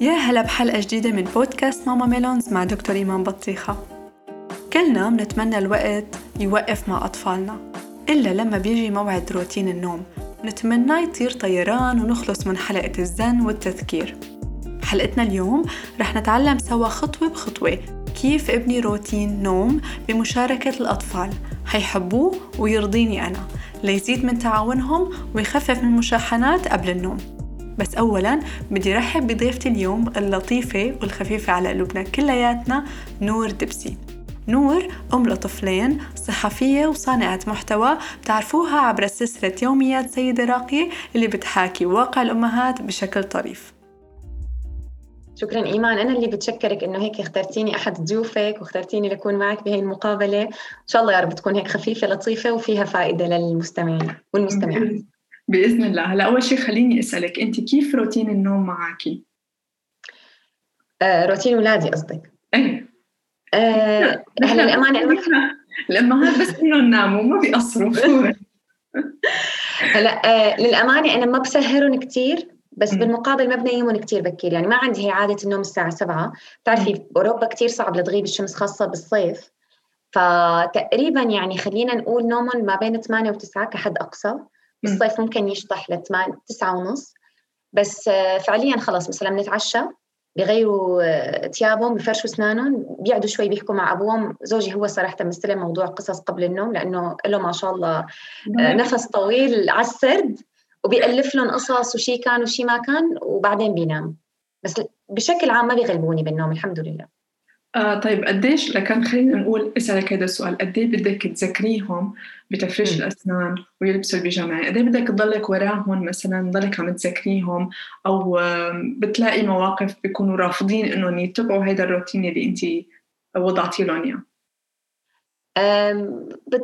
يا هلا بحلقة جديدة من بودكاست ماما ميلونز مع دكتور إيمان بطيخة. كلنا بنتمنى الوقت يوقف مع أطفالنا. إلا لما بيجي موعد روتين النوم نتمنى يطير طيران ونخلص من حلقة الزن والتذكير. بحلقتنا اليوم رح نتعلم سوا خطوة بخطوة كيف ابني روتين نوم بمشاركة الأطفال. حيحبوه ويرضيني أنا. ليزيد من تعاونهم ويخفف من المشاحنات قبل النوم. بس أولا بدي رحب بضيفتي اليوم اللطيفة والخفيفة على قلوبنا كلياتنا نور دبسي. نور أم لطفلين صحفية وصانعة محتوى بتعرفوها عبر سلسلة يوميات سيدة راقية اللي بتحاكي واقع الأمهات بشكل طريف. شكرا إيمان. أنا اللي بتشكرك إنه هيك اخترتيني أحد ضيوفك واخترتيني لكون معك بهي المقابلة. إن شاء الله يا رب تكون هيك خفيفة لطيفة وفيها فائدة للمستمعين والمستمعات. بإذن الله. هلا أول شيء خليني أسألك أنت كيف روتين النوم معك آه روتين اولادي قصدك؟ إيه. آه هلا الامانه الامهات بس انهم ناموا ما بيقصروا. هلا آه للأمانة أنا ما بسهرهم كثير بس م. بالمقابل ما بنيمهم كثير بكير. يعني ما عندي هي عادة النوم الساعة 7 بتعرفي باوروبا كثير صعب لتغيب الشمس خاصة بالصيف. فتقريبا يعني خلينا نقول نومهم ما بين 8 و9 كحد أقصى. بالصيف ممكن يشطح ل 8 9 ونص. بس فعليا خلص مثلا بنتعشى بغيروا ثيابهم بفرشوا أسنانهم بيقعدوا شوي بيحكوا مع أبوهم. زوجي هو صراحة مستلم موضوع قصص قبل النوم لأنه له ما شاء الله نفس طويل على السرد وبيألف لهم قصص وشي كان وشي ما كان وبعدين بينام. بس بشكل عام ما بيغلبوني بالنوم الحمد لله. آه طيب قديش لكن خلينا نقول إسألك هذا السؤال قد إيه بدك تذكريهم بتفريش م. الأسنان ويلبسوا البيجامة؟ قد إيه بدك تضلك وراهم مثلا تضلك عم تذكريهم أو بتلاقي مواقف بيكونوا رافضين إنهم يتبعوا هذا الروتين اللي انت وضعتي لهم إياه؟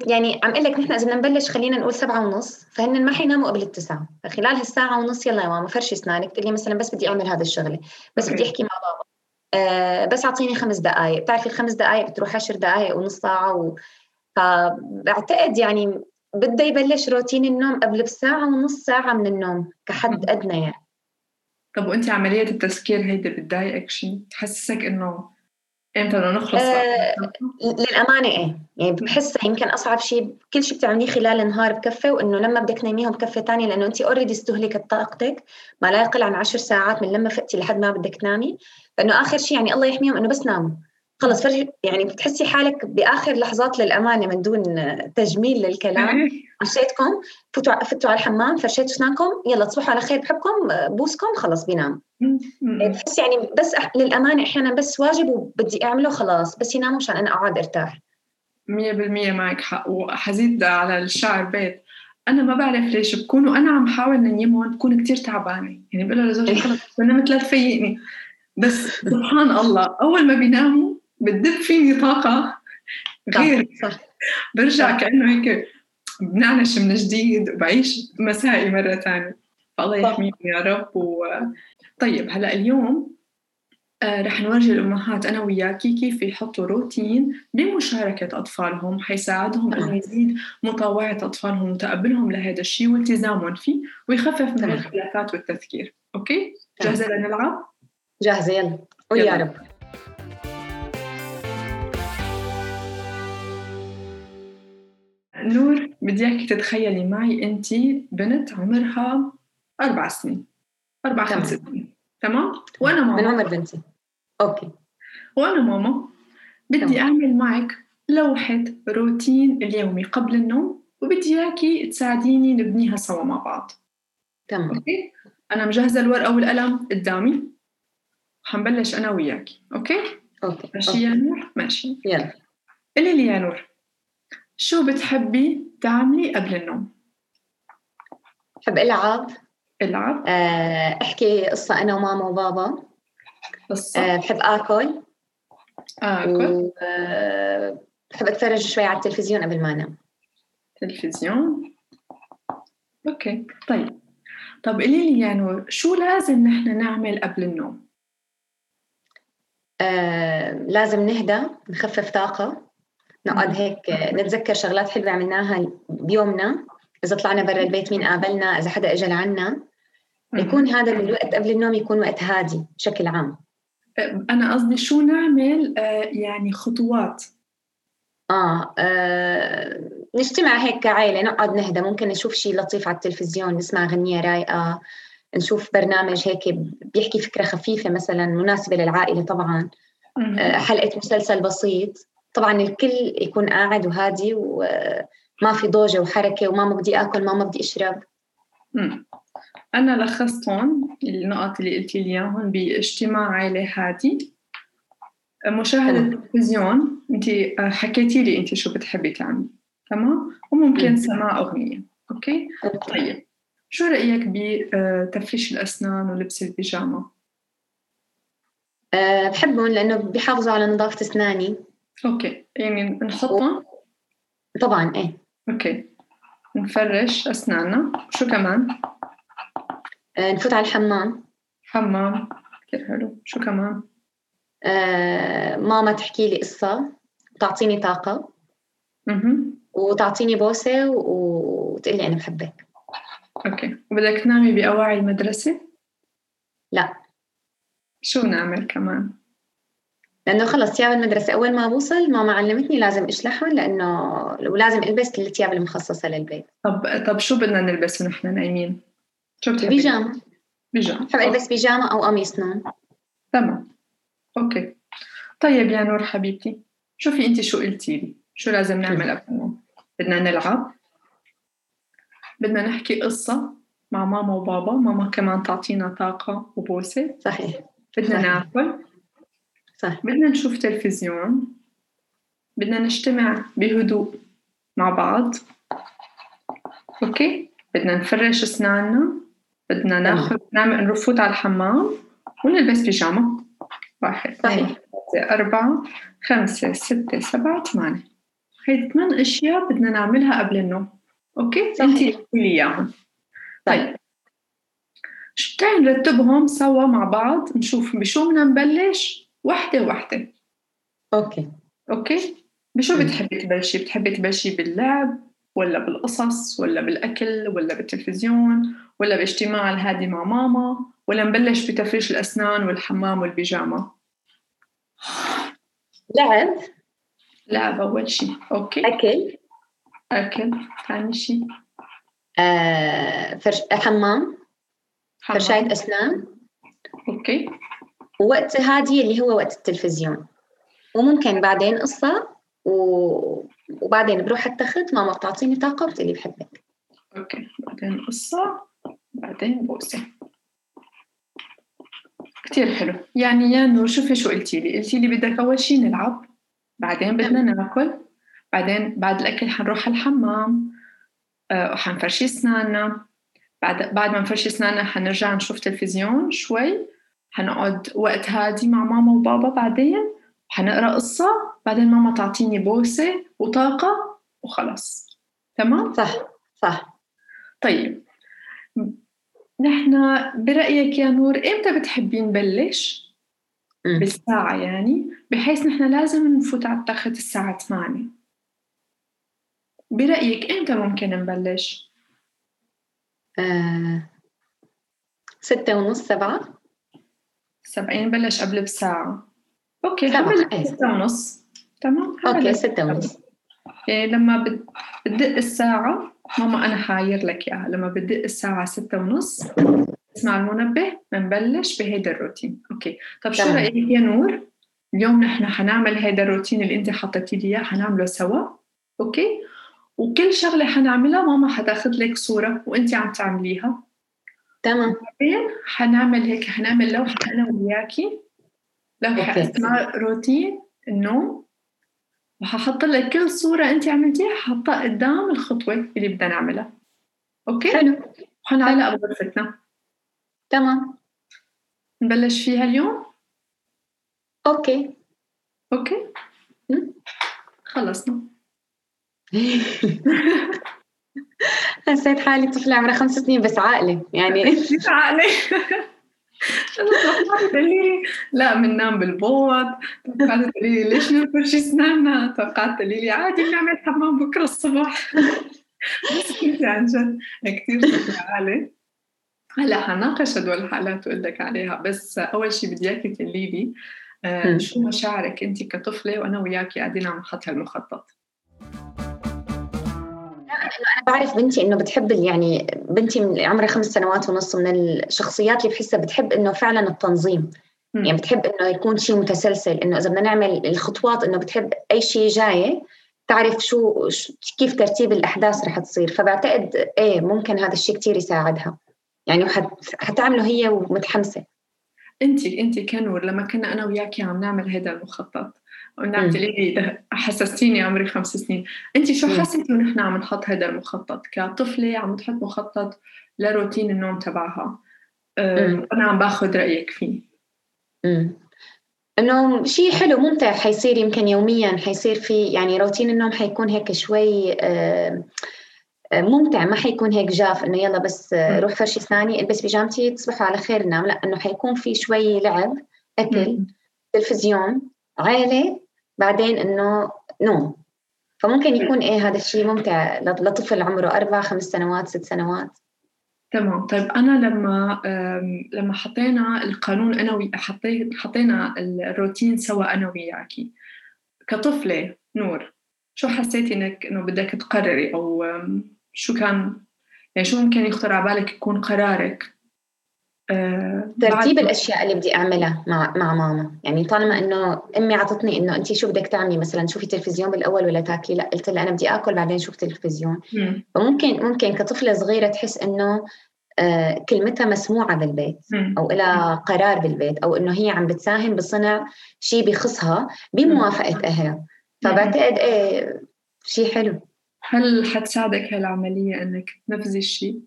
يعني عم أقول لك نحن إذا بدنا نبلش خلينا نقول سبعة ونص فهن ما حيناموا قبل التسعة فخلال هالساعة ونص يلا يا ماما فرشي أسنانك بتقول لي مثلا بس بدي أعمل هذا الشغلة بس بدي أحكي مع بابا. أه بس أعطيني خمس دقائق بتعرفي الخمس دقائق بتروح عشر دقائق ونص ساعة و... فبعتقد يعني بده يبلش روتين النوم قبل بساعة ونص ساعة من النوم كحد أدنى يعني. طب وأنت عملية التذكير هيدا بتضايقك شيء؟ تحسسك إنه إمتى بدنا نخلص؟ آه للأمانة إيه. يعني بحسها يمكن أصعب شيء كل شيء بتعمليه خلال النهار بكفي وإنه لما بدك تنيميهم بكفي ثانية لأنه انت اوريدي استهلكت طاقتك ما لا يقل عن عشر ساعات من لما فقتي لحد ما بدك تنامي. فإنه آخر شيء يعني الله يحميهم إنه بس ناموا. خلص فرج يعني بتحسي حالك بآخر لحظات للأمانة من دون تجميل للكلام. عشيتكم فتوا فتوا على الحمام فرشيتوا اسنانكم يلا تصبحوا على خير بحبكم بوسكم خلص بينام. بحس يعني بس للأمانة إحيانا بس واجب وبدي أعمله خلاص بس يناموا عشان أنا أقعد أرتاح. 100% معك حق. وحزيد على الشعر بيت. أنا ما بعرف ليش بكون وأنا عم حاول نيمهم بكون كتير تعبانة. يعني بقول لزوجي خلص بنام ثلاث فيقني بس سبحان الله أول ما بيناموا بتدب فيني طاقة غير صح. برجع صح. كأنه هيك بنعنش من جديد وبعيش مسائي مرة ثانية فالله يحميهم يا رب و... طيب هلأ اليوم آه رح نورجي الأمهات أنا وياكي كيف يحطوا روتين بمشاركة أطفالهم حيساعدهم أنه يزيد مطاوعة أطفالهم وتقبلهم لهذا الشيء والتزامهم فيه ويخفف من الخلافات والتذكير okay؟ جاهزة لنلعب؟ جاهزة يلا قولي يا رب. نور بدي اياك تتخيلي معي انت بنت عمرها أربع سنين. أربع خمس سنين. تمام؟ وأنا ماما. من عمر بنتي. okay. وأنا ماما. بدي تمام. أعمل معك لوحة روتين اليومي قبل النوم وبدي إياكي تساعديني نبنيها سوا مع بعض. تمام. okay؟ أنا مجهزة الورقة والقلم قدامي. حنبلش أنا وياكي okay؟ okay. ماشي يا نور؟ ماشي. يلا. قولي لي يا نور شو بتحبي تعملي قبل النوم؟ بحب ألعب. ألعب. آه، أحكي قصة أنا وماما وبابا. قصة؟ أه بحب آكل. آكل؟ أه بحب أتفرج شوي على التلفزيون قبل ما أنام. تلفزيون؟ أوكي. طيب. طب قولي لي يا نور شو لازم نحن نعمل قبل النوم؟ آه، لازم نهدى نخفف طاقة. نقعد هيك نتذكر شغلات حلوة عملناها بيومنا. إذا طلعنا برا البيت مين قابلنا؟ إذا حدا إجا لعنا. يكون هذا الوقت قبل النوم يكون وقت هادي بشكل عام. أنا قصدي شو نعمل؟ آه يعني خطوات. آه, آه نجتمع هيك كعائلة نقعد نهدى. ممكن نشوف شيء لطيف على التلفزيون نسمع غنية رايقة. نشوف برنامج هيك بيحكي فكرة خفيفة مثلا مناسبة للعائلة طبعا. آه حلقة مسلسل بسيط. طبعا الكل يكون قاعد وهادي وما في ضوجة وحركة وماما بدي آكل ماما بدي أشرب. أنا لخصتهم النقط اللي قلتي لي إياهم باجتماع عائلة هادي. مشاهدة التلفزيون أنت حكيتي لي أنت شو بتحبي تعملي. تمام؟ وممكن سماع أغنية. okay. طيب. شو رأيك بتفريش الأسنان ولبس البيجامة؟ أه بحبهم لأنه بيحافظوا على نظافة أسناني okay يعني نحطهم؟ طبعا إيه okay نفرش أسناننا شو كمان؟ أه نفوت على الحمام حمام كثير حلو شو كمان؟ أه ماما تحكي لي قصة وتعطيني طاقة أها وتعطيني بوسة وتقول لي أنا بحبك أوكي. وبدك تنامي بأواعي المدرسة؟ لا. شو نعمل كمان؟ لأنه خلص ثياب المدرسة أول ما بوصل ماما علمتني لازم أشلحهم لأنه ولازم ألبس الثياب المخصصة للبيت. طب طب شو بدنا نلبس ونحن نايمين؟ شو بتحبي؟ بيجامة. بيجامة. بحب ألبس بيجامة أو قميص نوم تمام. أوكي. طيب يا نور حبيبتي شوفي أنت شو قلتي لي. شو لازم نعمل قبل النوم؟ بدنا نلعب. بدنا نحكي قصة مع ماما وبابا. ماما كمان تعطينا طاقة وبوسة. صحيح. بدنا صحيح. ناكل. صح بدنا نشوف تلفزيون. بدنا نجتمع بهدوء مع بعض. أوكي؟ بدنا نفرش أسناننا. بدنا ناخذ نعمل نفوت على الحمام ونلبس بيجامة. واحد صحيح. ثلاثة أربعة خمسة ستة سبعة ثمانية. هيدي ثمان أشياء بدنا نعملها قبل النوم. أنتي قولي لي إياهم طيب تعي نرتبهم سوا مع بعض نشوف بشو بدنا نبلش؟ وحدة وحدة. okay okay؟ بشو مم. بتحبي تبلشي؟ بتحبي تبلشي باللعب ولا بالقصص ولا بالأكل ولا بالتلفزيون ولا باجتماع الهادي مع ماما ولا نبلش بتفريش الأسنان والحمام والبيجامة؟ لعب. لعب أول شيء okay؟ أكل. أكل ثاني شيء آه فرش حمام. فرشاية أسنان. okay. ووقت هادي اللي هو وقت التلفزيون. وممكن بعدين قصة و... وبعدين بروح التخت ماما بتعطيني طاقة وبتقلي بحبك. okay بعدين قصة بعدين بوسة. كتير حلو. يعني يا نور شوفي شو قلتي لي قلتي لي بدك أول شي نلعب بعدين بدنا ناكل. بعدين بعد الأكل حنروح على الحمام آه، وحنفرشي أسناننا. بعد بعد ما نفرشي أسناننا حنرجع نشوف تلفزيون شوي. حنقعد وقت هادي مع ماما وبابا بعدين. حنقرأ قصة. بعدين ماما تعطيني بوسة وطاقة وخلص تمام؟ صح صح. طيب. نحن برأيك يا نور إمتى بتحبين نبلش؟ بالساعة يعني بحيث نحن لازم نفوت على التخت الساعة 8 برأيك إمتى ممكن نبلش؟ آه ستة ونص سبعة؟ سبعين نبلش قبل بساعة. أوكي سبعة، إيه. ستة ونص. تمام أوكي ستة ونص. يعني لما بت- بتدق الساعة ماما أنا حعير لك إياها. لما بتدق الساعة ستة ونص اسمع المنبه بنبلش بهيدا الروتين. أوكي. طب شو. رأيك يا نور؟ اليوم نحن حنعمل هيدا الروتين اللي أنت حطيتي لي إياه حنعمله سوا. أوكي؟ وكل شغلة حنعملها ماما حتاخذ لك صورة وأنت عم تعمليها. تمام. بعدين حنعمل هيك حنعمل لوحة أنا وياكي أوكي. اسمها روتين النوم. وححط لك كل صورة أنت عملتيها ححطها قدام الخطوة اللي بدنا نعملها. أوكي؟ حلو. وحنعلقها بغرفتنا تمام. نبلش فيها اليوم؟ أوكي؟ مم. خلصنا. حسيت حالي طفلة عمرها خمس سنين بس عاقلة يعني. توقعت تقولي لي لا بننام بالبوض توقعت تقولي لي ليش نفرش أسناننا توقعت تقولي لي عادي بنعمل حمام بكرة الصبح. بس كنت عن جد كثير عقلة هلأ حناقش هدول الحالات واقول لك عليها بس أول شيء بدي إياكي تقولي لي آه شو مشاعرك انت كطفلة وأنا وياكي قاعدين عم نحط هالمخطط؟ أنا بعرف بنتي إنه بتحب يعني بنتي من عمرها خمس سنوات ونص من الشخصيات اللي بحسها بتحب إنه فعلا التنظيم. م. يعني بتحب إنه يكون شيء متسلسل إنه إذا بدنا نعمل الخطوات إنه بتحب أي شيء جاي تعرف شو كيف ترتيب الأحداث رح تصير. فبعتقد إيه ممكن هذا الشيء كثير يساعدها. يعني حتعمله هي ومتحمسة. انت انت كنور لما كنا أنا وياكي عم نعمل هذا المخطط ونعم لي حسستيني عمري خمس سنين. انت شو حسيتي ونحن عم نحط هذا المخطط؟ كطفلة عم تحط مخطط لروتين النوم تبعها. أنا عم باخذ رأيك فيه. إنه شيء حلو ممتع حيصير يمكن يوميا حيصير في يعني روتين النوم حيكون هيك شوي ممتع ما حيكون هيك جاف إنه يلا بس روح فرشي ثاني ألبس بيجامتي تصبحوا على خير نام لا إنه حيكون في شوي لعب أكل تلفزيون عائله بعدين إنه نوم. فممكن يكون إيه هذا الشيء ممتع لطفل عمره أربع خمس سنوات ست سنوات. تمام. طيب أنا لما لما حطينا القانون أنا ويا حطينا الروتين سوا أنا وياكي كطفلة نور شو حسيتي إنك إنه بدك تقرري؟ أو شو كان يعني شو ممكن يخطر على بالك يكون قرارك؟ آه، ترتيب الأشياء اللي بدي أعملها مع مع ماما. يعني طالما إنه أمي عطتني إنه انت شو بدك تعملي؟ مثلا شوفي تلفزيون بالأول ولا تاكلي؟ لا قلت لها أنا بدي آكل بعدين شوف تلفزيون. مم. فممكن ممكن كطفلة صغيرة تحس إنه آه كلمتها مسموعة بالبيت مم. أو لها قرار بالبيت أو إنه هي عم بتساهم بصنع شيء بخصها بموافقة أهلها. فبعتقد إيه شيء حلو. هل حتساعدك هالعمليه إنك تنفذي الشيء؟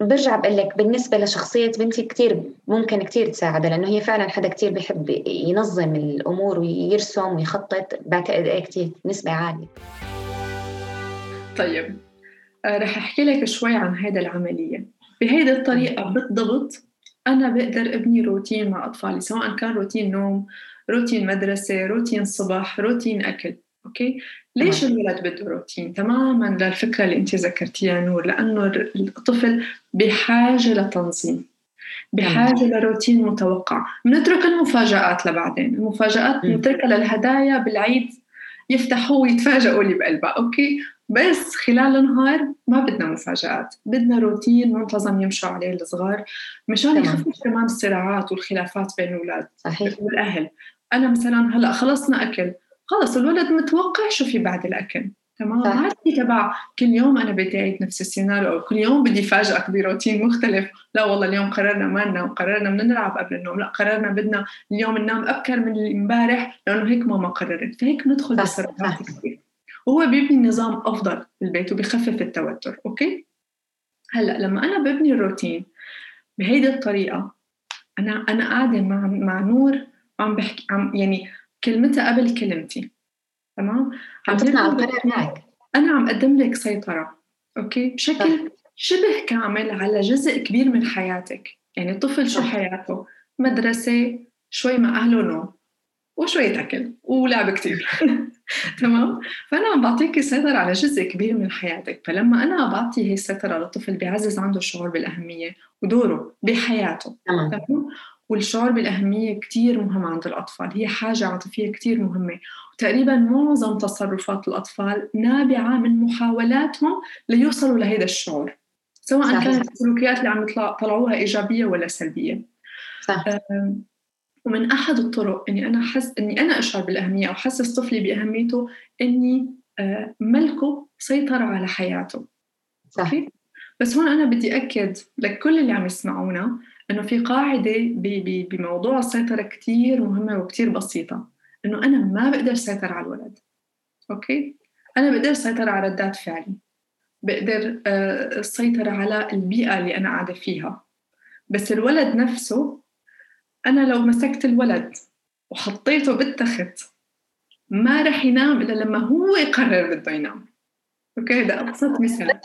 برجع بقول لك بالنسبة لشخصية بنتي كثير ممكن كثير تساعدها لأنه هي فعلا حدا كثير بيحب ينظم الأمور ويرسم ويخطط بعتقد إيه كثير نسبة عالية. طيب آه رح أحكي لك شوي عن هذا العملية. بهيدي الطريقة بالضبط أنا بقدر أبني روتين مع أطفالي سواء كان روتين نوم روتين مدرسة روتين صباح روتين أكل أوكي؟ ليش الولد بده روتين؟ تماما للفكره اللي أنت ذكرتيها نور لأنه الطفل بحاجة لتنظيم بحاجة لروتين متوقع. بنترك المفاجآت لبعدين المفاجآت بنتركها للهدايا بالعيد يفتحوا ويتفاجئوا اللي بقلبها أوكي؟ بس خلال النهار ما بدنا مفاجآت بدنا روتين منتظم يمشوا عليه الصغار مشان يخفف كمان الصراعات والخلافات بين الأولاد صحيح. والأهل. أنا مثلا هلأ خلصنا أكل خلص الولد متوقع شو في بعد الأكل. تمام؟ ما في تبع كل يوم أنا بدي اعيد نفس السيناريو أو كل يوم بدي فاجئك بروتين مختلف. لا والله اليوم قررنا ما ننام قررنا بدنا نلعب قبل النوم لا قررنا بدنا اليوم ننام أبكر من امبارح لأنه هيك ماما قررت. فهيك ندخل بصراعات كثير. وهو بيبني نظام أفضل بالبيت وبيخفف التوتر أوكي؟ هلأ لما أنا ببني الروتين بهيدي الطريقة أنا أنا قاعدة مع مع نور وعم بحكي عم يعني كلمتها قبل كلمتي. تمام؟ عم تطلع القرار معك. أنا عم اقدم لك سيطرة أوكي؟ بشكل شبه كامل على جزء كبير من حياتك. يعني الطفل شو حياته؟ مدرسة شوي مع أهله نوم وشوية أكل ولعب كتير. تمام؟ فأنا عم بعطيك السيطرة على جزء كبير من حياتك. فلما أنا بعطي هي السيطرة للطفل بيعزز عنده الشعور بالأهمية ودوره بحياته. تمام؟ والشعور بالأهمية كتير مهم عند الأطفال. هي حاجة عاطفية كتير مهمة. وتقريبا معظم تصرفات الأطفال نابعة من محاولاتهم ليوصلوا لهذا الشعور سواء صحيح. كانت السلوكيات اللي عم يطلعوها إيجابية ولا سلبية. صح. ومن أحد الطرق إني أنا حس إني أنا أشعر بالأهمية أو حسس طفلي بأهميته إني ملكه سيطرة على حياته. صح. بس هون أنا بدي أكد لكل اللي عم يسمعونا إنه في قاعدة بموضوع السيطرة كثير مهمة وكثير بسيطة. إنه أنا ما بقدر اسيطر على الولد. أوكي؟ أنا بقدر اسيطر على ردات فعلي. بقدر السيطرة على البيئة اللي أنا قاعدة فيها. بس الولد نفسه أنا لو مسكت الولد وحطيته بالتخت ما رح ينام إلا لما هو يقرر بده ينام. أوكي ده أبسط مثال.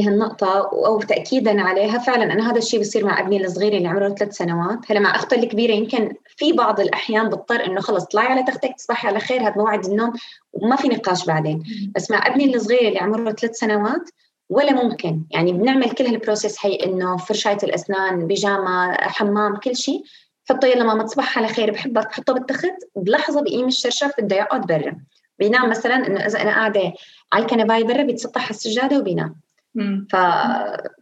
بهالنقطة أو تأكيدا عليها. فعلا أنا هذا الشيء بصير مع ابني الصغير اللي عمره ثلاث سنوات. هلا مع أخته الكبيرة يمكن في بعض الأحيان بضطر إنه خلص طلعي على تختك تصبحي على خير هذا موعد النوم وما في نقاش بعدين. بس مع ابني الصغير اللي عمره ثلاث سنوات ولا ممكن. يعني بنعمل كل هالبروسيس هي إنه فرشايه الأسنان بيجامة حمام كل شيء. حطه يلا ماما تصبح على خير بحبك بحطه بالتخت بلحظة بقيم الشرشف بده يقعد برا. بينام مثلا إنه إذا أنا قاعدة على الكنباية برا بيتسطح على السجادة وبينام ف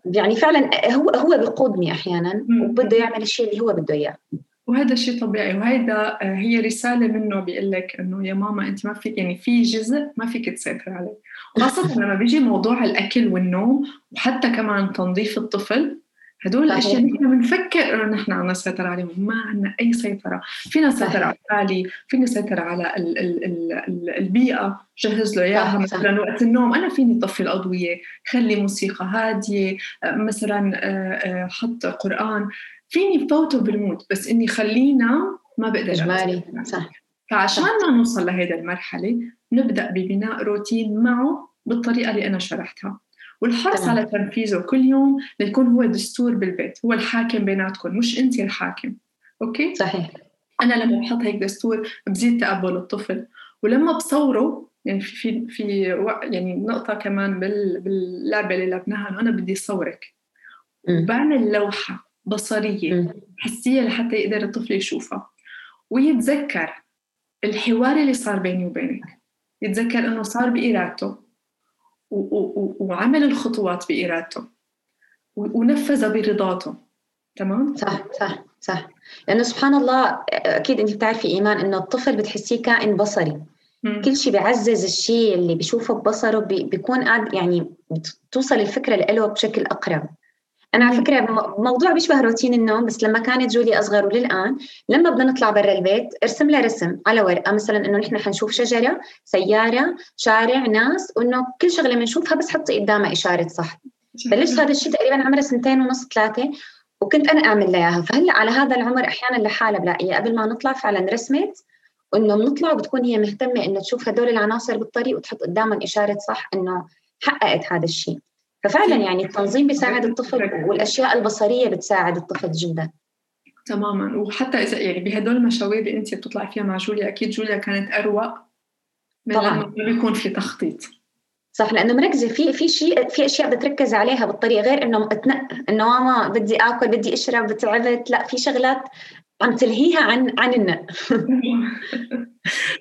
يعني فعلا هو هو بيقودني أحيانا وبده يعمل الشيء اللي هو بده إياه. وهذا شيء طبيعي وهيدا هي رسالة منه بيقول لك إنه يا ماما أنت ما فيك يعني في جزء ما فيك تسيطر عليه. خاصة لما بيجي موضوع الأكل والنوم وحتى كمان تنظيف الطفل هدول الأشياء نحن بنفكر إنه نحن عنا سيطره عليهم. ما عنا أي سيطرة. فينا نسيطر على الحالي فينا نسيطر على ال ال ال البيئة جهز له إياها مثلا وقت النوم. أنا فيني طفي الأضوية خلي موسيقى هادية مثلا آه، آه، حط قرآن. فيني فوته بال mood بس إني خلينا ما بقدر اجمالي صح. فعشان ما نوصل لهيدا المرحلة نبدأ ببناء روتين معه بالطريقة اللي أنا شرحتها. والحرص. على تنفيذه كل يوم ليكون هو دستور بالبيت هو الحاكم بيناتكم مش انت الحاكم. أوكي؟ صحيح. أنا لما بحط هيك دستور بزيد تقبل الطفل. ولما بصوره يعني في في في يعني نقطة كمان باللعبة اللي لعبناها انه أنا بدي صورك. وبعمل لوحة بصرية حسية لحتى يقدر الطفل يشوفها. ويتذكر الحوار اللي صار بيني وبينك. يتذكر إنه صار بإرادته. وعمل الخطوات بإرادته ونفذ برضاته تمام؟ صح صح صح لأنه سبحان الله أكيد أنت بتعرفي إيمان إنه الطفل بتحسيه كائن بصري مم. كل شيء بيعزز الشيء اللي بيشوفه ببصره بيكون قاعد يعني بتوصل الفكرة له بشكل أقرب أنا على فكرة موضوع بيشبه روتين النوم بس لما كانت جولي أصغر وللآن لما بدنا نطلع برا البيت ارسم لها رسم على ورقة. مثلا إنه نحن حنشوف شجرة سيارة شارع ناس وإنه كل شغلة بنشوفها بس حطي قدامها إشارة صح. بلشت هذا الشيء تقريبا عمرها سنتين ونص ثلاثة وكنت أنا أعمل لها إياها. فهلأ على هذا العمر أحيانا لحالها بلاقيها قبل ما نطلع فعلا رسمت وانه بنطلع وبتكون هي مهتمة إنه تشوف هدول العناصر بالطريق وتحط قدامهم إشارة صح إنه حققت هذا الشيء. ففعلا يعني التنظيم بيساعد الطفل والأشياء البصرية بتساعد الطفل جدا. تماما. وحتى إذا يعني بهدول المشاوير اللي انت بتطلعي فيها مع جوليا أكيد جوليا كانت اروق من طبعا. لما بيكون في تخطيط. صح لأنه مركزة في في شيء في أشياء بتركز عليها بالطريقة غير إنه اتنق إنه ماما بدي آكل بدي أشرب تعبت لا في شغلات عم تلهيها عن عن النق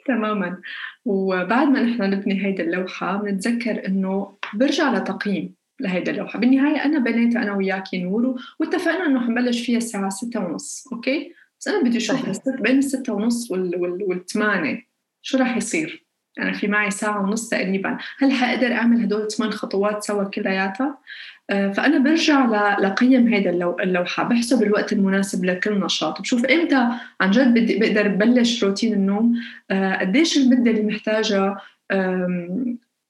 تماما. وبعد ما نحن نبني هيدي اللوحة بنتذكر إنه برجع لتقييم. لهيدا اللوحة بالنهاية أنا بنيتها أنا وياكي نور واتفقنا إنه حنبلش فيها الساعة ستة ونص أوكي؟ بس أنا بدي أشوف بين الستة ونص وال... وال... والثمانية شو راح يصير؟ أنا في معي ساعة ونص تقريبا. هل حقدر أعمل هدول ثمان خطوات سوا كلياتها؟ آه، فأنا برجع لقيم هيدا اللوحة. بحسب الوقت المناسب لكل نشاط. بشوف إمتى عن جد بدي بقدر بلش روتين النوم. آه، قديش المدة اللي محتاجة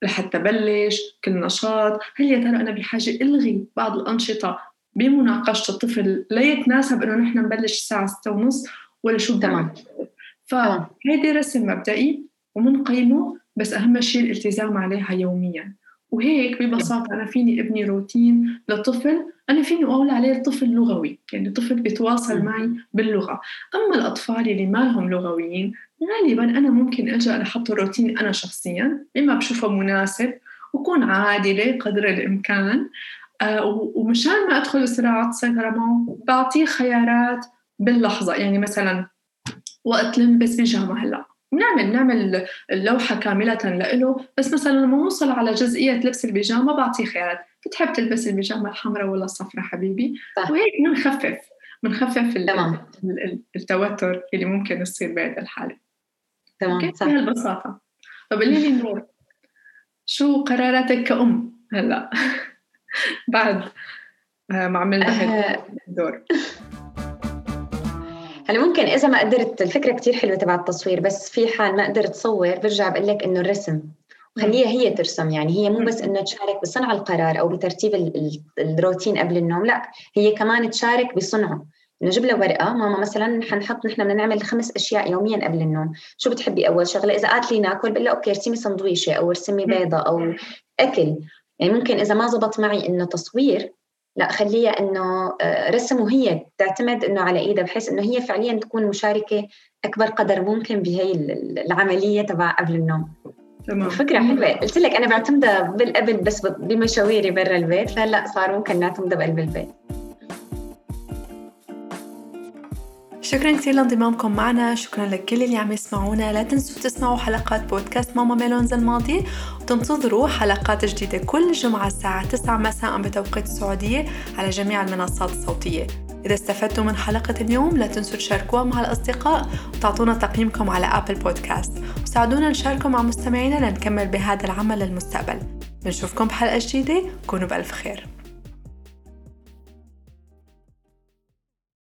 لحتى بلش كل نشاط. هل يا ترى أنا بحاجة ألغي بعض الأنشطة بمناقشة الطفل ليتناسب إنه نحن نبلش الساعة ستة ونص ولا شو تمام. فهيدي رسم مبدئي ومنقيمه بس أهم شيء الالتزام عليها يوميا. وهيك ببساطة أنا فيني أبني روتين لطفل أنا فيني أقول عليه الطفل لغوي يعني طفل بيتواصل معي باللغة. أما الأطفال اللي ما لهم لغويين غالبا أنا ممكن ألجأ لحط روتين أنا شخصيا إما بشوفه مناسب وكون عادلة قدر الإمكان آه ومشان ما أدخل صراعات سيطرة معه بعطيه خيارات باللحظة. يعني مثلا وقت لنبس بيجامة هلأ. بنعمل نعمل اللوحة كاملة لإله بس مثلا لما نوصل على جزئية لبس البيجامة بعطيه خيارات. بتحب تلبس البيجامة الحمراء ولا الصفراء حبيبي؟ صح. وهيك بنخفف بنخفف التوتر اللي ممكن يصير بهذه الحالة. تمام صح. بهالبساطة طب قولي لي نور شو قراراتك كأم؟ هلا. بعد ما عملنا الدور هلا ممكن إذا ما قدرت الفكرة كتير حلوة تبع التصوير بس في حال ما قدرت تصور برجع بقول لك إنه الرسم. خليها هي ترسم يعني هي مو بس إنه تشارك بصنع القرار أو بترتيب الروتين قبل النوم لا هي كمان تشارك بصنعه. نجيب لها ورقة. ماما مثلا حنحط نحن بدنا نعمل خمس أشياء يوميا قبل النوم. شو بتحبي أول شغلة؟ إذا قالت لي نأكل بقول لها أوكي ارسمي سندويشة أو ارسمي بيضة أو أكل. يعني ممكن إذا ما زبط معي إنه تصوير لا خليها إنه آه، رسم وهي تعتمد إنه على إيدها بحيث إنه هي فعليا تكون مشاركة أكبر قدر ممكن بهي العملية تبع قبل النوم. تمام. فكرة حلوة. قلت لك أنا بعتمدها بالقبل بس بمشاويري برا البيت. فهلأ صار ممكن نعتمدها بقلب البيت. شكرا كثير لانضمامكم معنا. شكرا لكل اللي عم يسمعونا. لا تنسوا تسمعوا حلقات بودكاست ماما ميلونز الماضية وتنتظروا حلقات جديدة كل جمعة الساعة 9 مساء بتوقيت السعودية على جميع المنصات الصوتية. إذا استفدتوا من حلقة اليوم لا تنسوا تشاركوها مع الأصدقاء وتعطونا تقييمكم على أبل بودكاست وساعدونا نشاركه مع مستمعينا لنكمل بهذا العمل للمستقبل. بنشوفكم بحلقة جديدة. كونوا بألف خير.